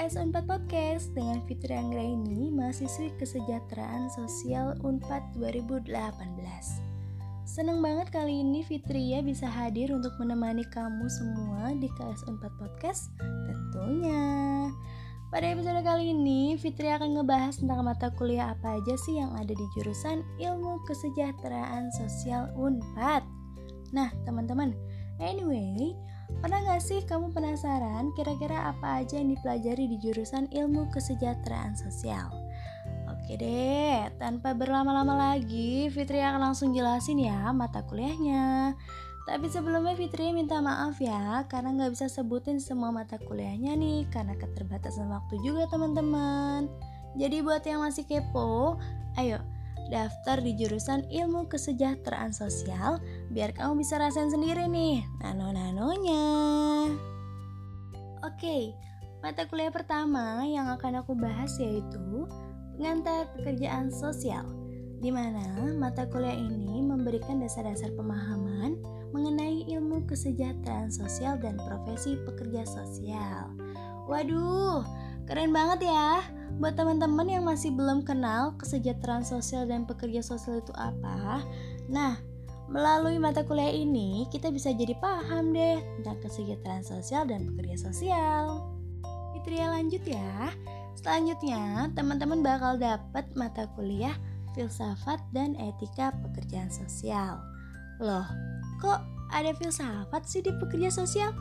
KS Unpad Podcast dengan Fitri Anggraini, mahasiswi kesejahteraan sosial Unpad 2018. Seneng banget kali ini Fitria bisa hadir untuk menemani kamu semua di KS Unpad Podcast tentunya. Pada episode kali ini, Fitri akan ngebahas tentang mata kuliah apa aja sih yang ada di jurusan Ilmu Kesejahteraan Sosial Unpad. Nah, teman-teman, anyway, Pernah gak sih kamu penasaran kira-kira apa aja yang dipelajari di jurusan ilmu kesejahteraan sosial? Oke deh, tanpa berlama-lama lagi, Fitri akan langsung jelasin ya mata kuliahnya. Tapi sebelumnya Fitri minta maaf ya, karena nggak bisa sebutin semua mata kuliahnya nih, karena keterbatasan waktu juga teman-teman. Jadi buat yang masih kepo, ayo daftar di jurusan ilmu kesejahteraan sosial biar kamu bisa rasain sendiri nih nano-nanonya. Oke, mata kuliah pertama yang akan aku bahas yaitu pengantar pekerjaan sosial di mana mata kuliah ini memberikan dasar-dasar pemahaman mengenai ilmu kesejahteraan sosial dan profesi pekerja sosial. Waduh, keren banget ya! Buat teman-teman yang masih belum kenal kesejahteraan sosial dan pekerja sosial itu apa, nah melalui mata kuliah ini kita bisa jadi paham deh tentang kesejahteraan sosial dan pekerja sosial. Fitria lanjut ya. Selanjutnya, teman-teman bakal dapat mata kuliah filsafat dan etika pekerjaan sosial. Loh, kok ada filsafat sih di pekerja sosial?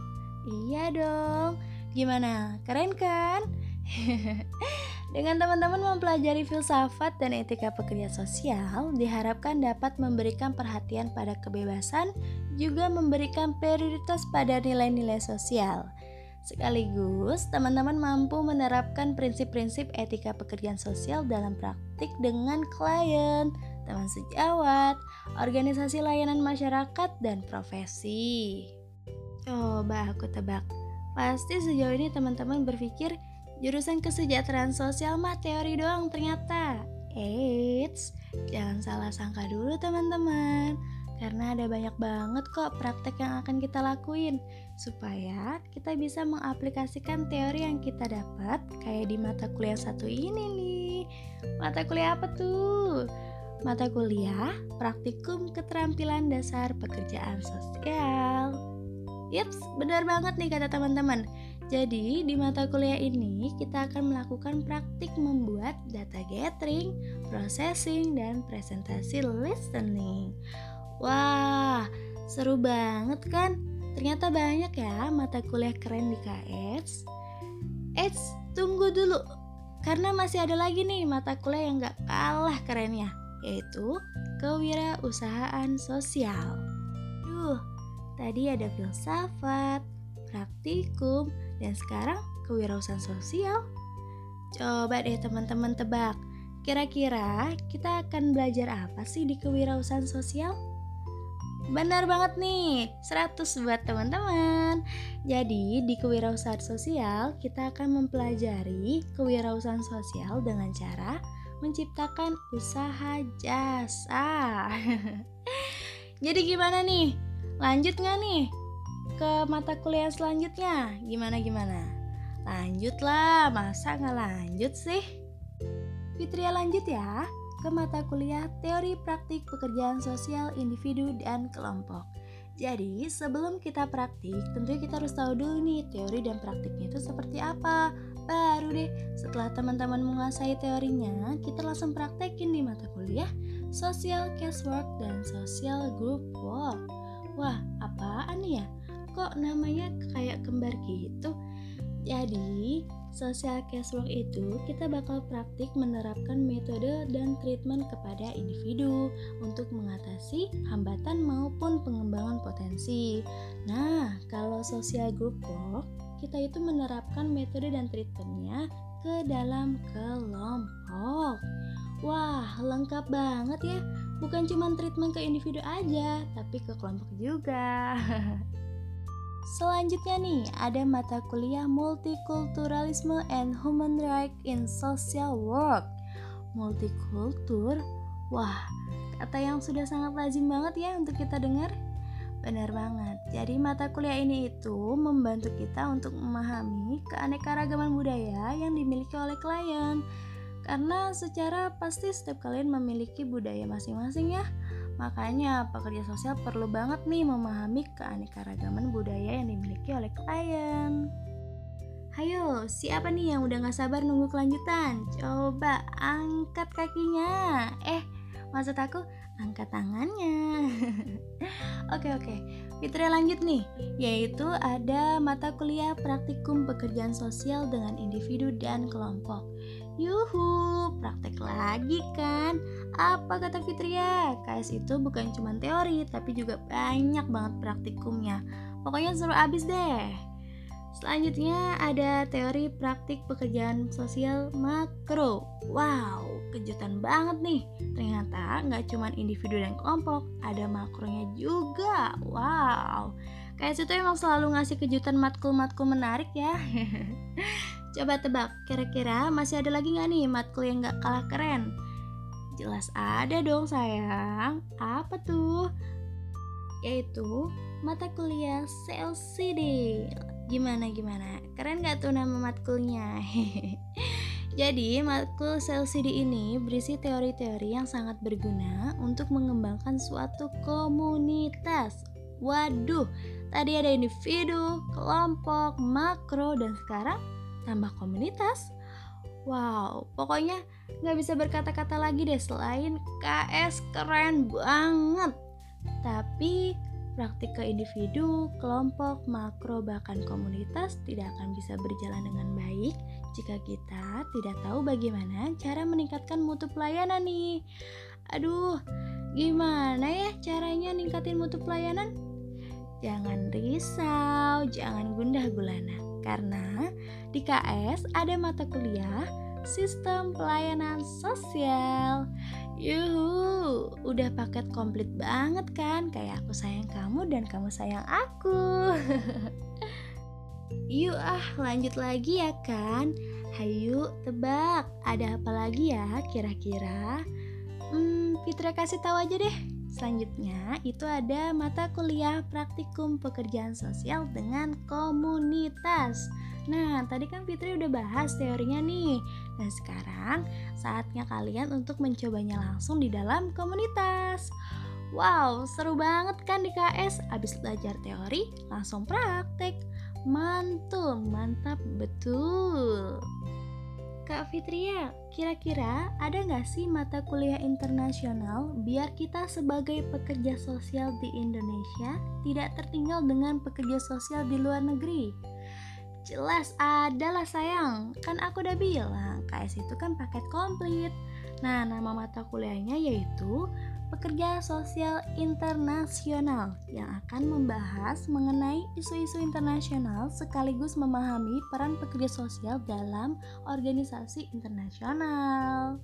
Iya dong. Gimana? Keren kan? Dengan teman-teman mempelajari filsafat dan etika pekerja sosial, diharapkan dapat memberikan perhatian pada kebebasan, juga memberikan prioritas pada nilai-nilai sosial. Sekaligus, teman-teman mampu menerapkan prinsip-prinsip etika pekerjaan sosial dalam praktik dengan klien, teman sejawat, organisasi layanan masyarakat, dan profesi. Coba aku tebak, pasti sejauh ini teman-teman berpikir Jurusan kesejahteraan sosial mah teori doang ternyata. Eits, jangan salah sangka dulu teman-teman. Karena ada banyak banget kok praktek yang akan kita lakuin supaya kita bisa mengaplikasikan teori yang kita dapat kayak di mata kuliah satu ini nih. Mata kuliah apa tuh? Mata kuliah Praktikum Keterampilan Dasar Pekerjaan Sosial. Yups, benar banget nih kata teman-teman. Jadi, di mata kuliah ini kita akan melakukan praktik membuat data gathering, processing, dan presentasi listening. Wah, seru banget kan? Ternyata banyak ya mata kuliah keren di KS. Eits, tunggu dulu. Karena masih ada lagi nih mata kuliah yang gak kalah kerennya, yaitu kewirausahaan sosial. Duh, tadi ada filsafat, praktikum, dan sekarang kewirausahaan sosial. Coba deh teman-teman tebak, kira-kira kita akan belajar apa sih di kewirausahaan sosial? Benar banget nih, 100 buat teman-teman. Jadi, di kewirausahaan sosial, kita akan mempelajari kewirausahaan sosial dengan cara menciptakan usaha jasa. Jadi gimana nih? Lanjut nggak nih? Ke mata kuliah selanjutnya. Gimana gimana? Lanjutlah, masa nggak lanjut sih? Fitria lanjut ya ke mata kuliah Teori Praktik Pekerjaan Sosial Individu dan Kelompok. Jadi, sebelum kita praktik, tentu kita harus tahu dulu nih teori dan praktiknya itu seperti apa. Baru deh, setelah teman-teman menguasai teorinya, kita langsung praktekin di mata kuliah Social Casework dan Social Group Work. Wah, apaan nih ya? Kok namanya kayak kembar gitu jadi social casework itu kita bakal praktik menerapkan metode dan treatment kepada individu untuk mengatasi hambatan maupun pengembangan potensi. Nah, kalau social group work, kita itu menerapkan metode dan treatmentnya ke dalam kelompok. Wah, lengkap banget ya. Bukan cuma treatment ke individu aja, tapi ke kelompok juga. Selanjutnya nih, ada mata kuliah Multikulturalisme and Human Rights in Social Work. Multikultur, wah, kata yang sudah sangat lazim banget ya untuk kita dengar. Benar banget. Jadi mata kuliah ini itu membantu kita untuk memahami keanekaragaman budaya yang dimiliki oleh klien. Karena secara pasti setiap kalian memiliki budaya masing-masing ya. Makanya pekerja sosial perlu banget nih memahami keanekaragaman budaya yang dimiliki oleh klien. Hayo, siapa nih yang udah gak sabar nunggu kelanjutan? Coba angkat kakinya. Eh, maksud aku angkat tangannya. oke oke, Fitri lanjut nih, yaitu ada mata kuliah praktikum pekerjaan sosial dengan individu dan kelompok. Yuhu, praktek lagi kan? Apa kata Fitria? KS itu bukan cuma teori, tapi juga banyak banget praktikumnya. Pokoknya seru abis deh. Selanjutnya ada teori praktik pekerjaan sosial makro. Wow, kejutan banget nih. Ternyata nggak cuma individu dan kelompok, ada makronya juga. Wow, kayak situ emang selalu ngasih kejutan matkul-matkul menarik ya. Coba tebak, kira-kira masih ada lagi nggak nih matkul yang nggak kalah keren? Jelas ada dong sayang. Apa tuh? Yaitu mata kuliah CLCD Gimana gimana? Keren gak tuh nama matkulnya? Jadi, matkul CLCD ini berisi teori-teori yang sangat berguna untuk mengembangkan suatu komunitas. Waduh, tadi ada individu, kelompok, makro, dan sekarang tambah komunitas. Wow, pokoknya nggak bisa berkata-kata lagi deh selain KS keren banget. Tapi praktik ke individu, kelompok, makro, bahkan komunitas tidak akan bisa berjalan dengan baik jika kita tidak tahu bagaimana cara meningkatkan mutu pelayanan nih. Aduh, gimana ya caranya ningkatin mutu pelayanan? Jangan risau, jangan gundah gulana, karena di KS ada mata kuliah Sistem Pelayanan Sosial. Yuhu, udah paket komplit banget kan? Kayak aku sayang kamu dan kamu sayang aku. Yuk ah, lanjut lagi ya kan? Hayu, tebak, ada apa lagi ya kira-kira? Hmm, Fitra kasih tahu aja deh. Selanjutnya itu ada mata kuliah praktikum pekerjaan sosial dengan komunitas. Nah, tadi kan Fitri udah bahas teorinya nih. Nah, sekarang saatnya kalian untuk mencobanya langsung di dalam komunitas. Wow, seru banget kan di KS? Abis belajar teori, langsung praktek. Mantul, mantap betul. Kak Fitria, kira-kira ada nggak sih mata kuliah internasional biar kita sebagai pekerja sosial di Indonesia tidak tertinggal dengan pekerja sosial di luar negeri? Jelas ada lah sayang, kan aku udah bilang KS itu kan paket komplit. Nah, nama mata kuliahnya yaitu Pekerja Sosial Internasional yang akan membahas mengenai isu-isu internasional sekaligus memahami peran pekerja sosial dalam organisasi internasional.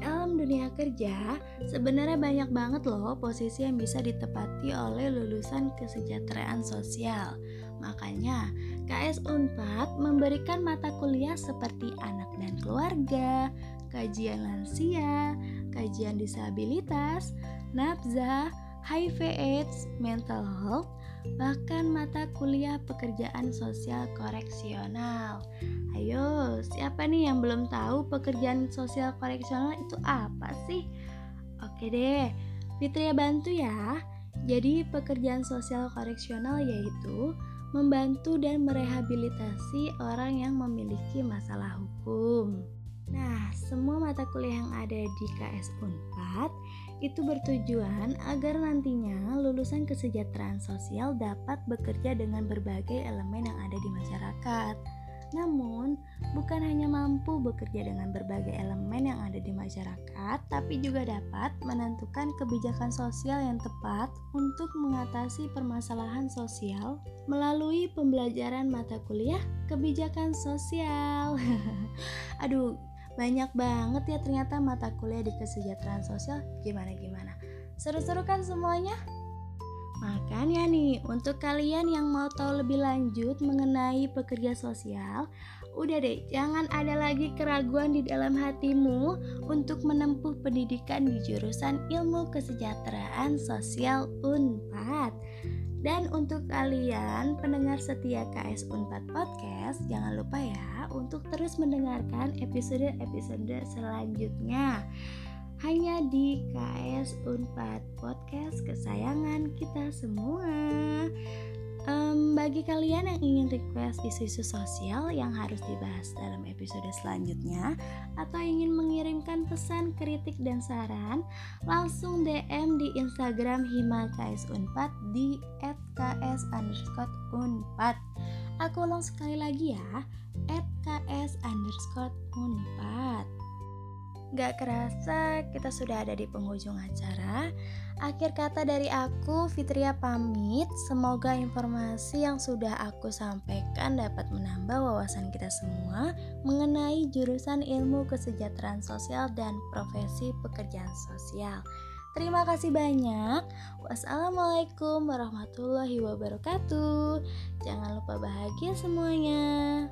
Dalam dunia kerja, sebenarnya banyak banget loh posisi yang bisa ditepati oleh lulusan kesejahteraan sosial. Makanya, KS Unpad memberikan mata kuliah seperti anak dan keluarga, kajian lansia, kajian disabilitas, nafza, HIV AIDS, mental health, bahkan mata kuliah pekerjaan sosial koreksional. Ayo, siapa nih yang belum tahu pekerjaan sosial koreksional itu apa sih? Oke deh, Fitria bantu ya. Jadi pekerjaan sosial koreksional yaitu membantu dan merehabilitasi orang yang memiliki masalah hukum. Nah, semua mata kuliah yang ada di KS Unpad itu bertujuan agar nantinya lulusan kesejahteraan sosial dapat bekerja dengan berbagai elemen yang ada di masyarakat. Namun, bukan hanya mampu bekerja dengan berbagai elemen yang ada di masyarakat, tapi juga dapat menentukan kebijakan sosial yang tepat untuk mengatasi permasalahan sosial melalui pembelajaran mata kuliah kebijakan sosial. Aduh, banyak banget ya ternyata mata kuliah di kesejahteraan sosial. Gimana gimana? Seru-seru kan semuanya? Makanya nih, untuk kalian yang mau tahu lebih lanjut mengenai pekerja sosial, Udah deh, jangan ada lagi keraguan di dalam hatimu untuk menempuh pendidikan di jurusan Ilmu Kesejahteraan Sosial Unpad. Dan untuk kalian pendengar setia KS Unpad Podcast, jangan lupa ya untuk terus mendengarkan episode-episode selanjutnya hanya di KS Unpad Podcast kesayangan kita semua. Um, bagi kalian yang ingin request isu-isu sosial yang harus dibahas dalam episode selanjutnya atau ingin mengirimkan pesan, kritik, dan saran, langsung DM di Instagram Hima KS Unpad di @ks underscore unpad. Aku ulang sekali lagi ya, @ks underscore unpad. Gak kerasa kita sudah ada di penghujung acara. Akhir kata dari aku, Fitria pamit. Semoga informasi yang sudah aku sampaikan dapat menambah wawasan kita semua mengenai jurusan ilmu kesejahteraan sosial dan profesi pekerjaan sosial. Terima kasih banyak. Wassalamualaikum warahmatullahi wabarakatuh. Jangan lupa bahagia semuanya.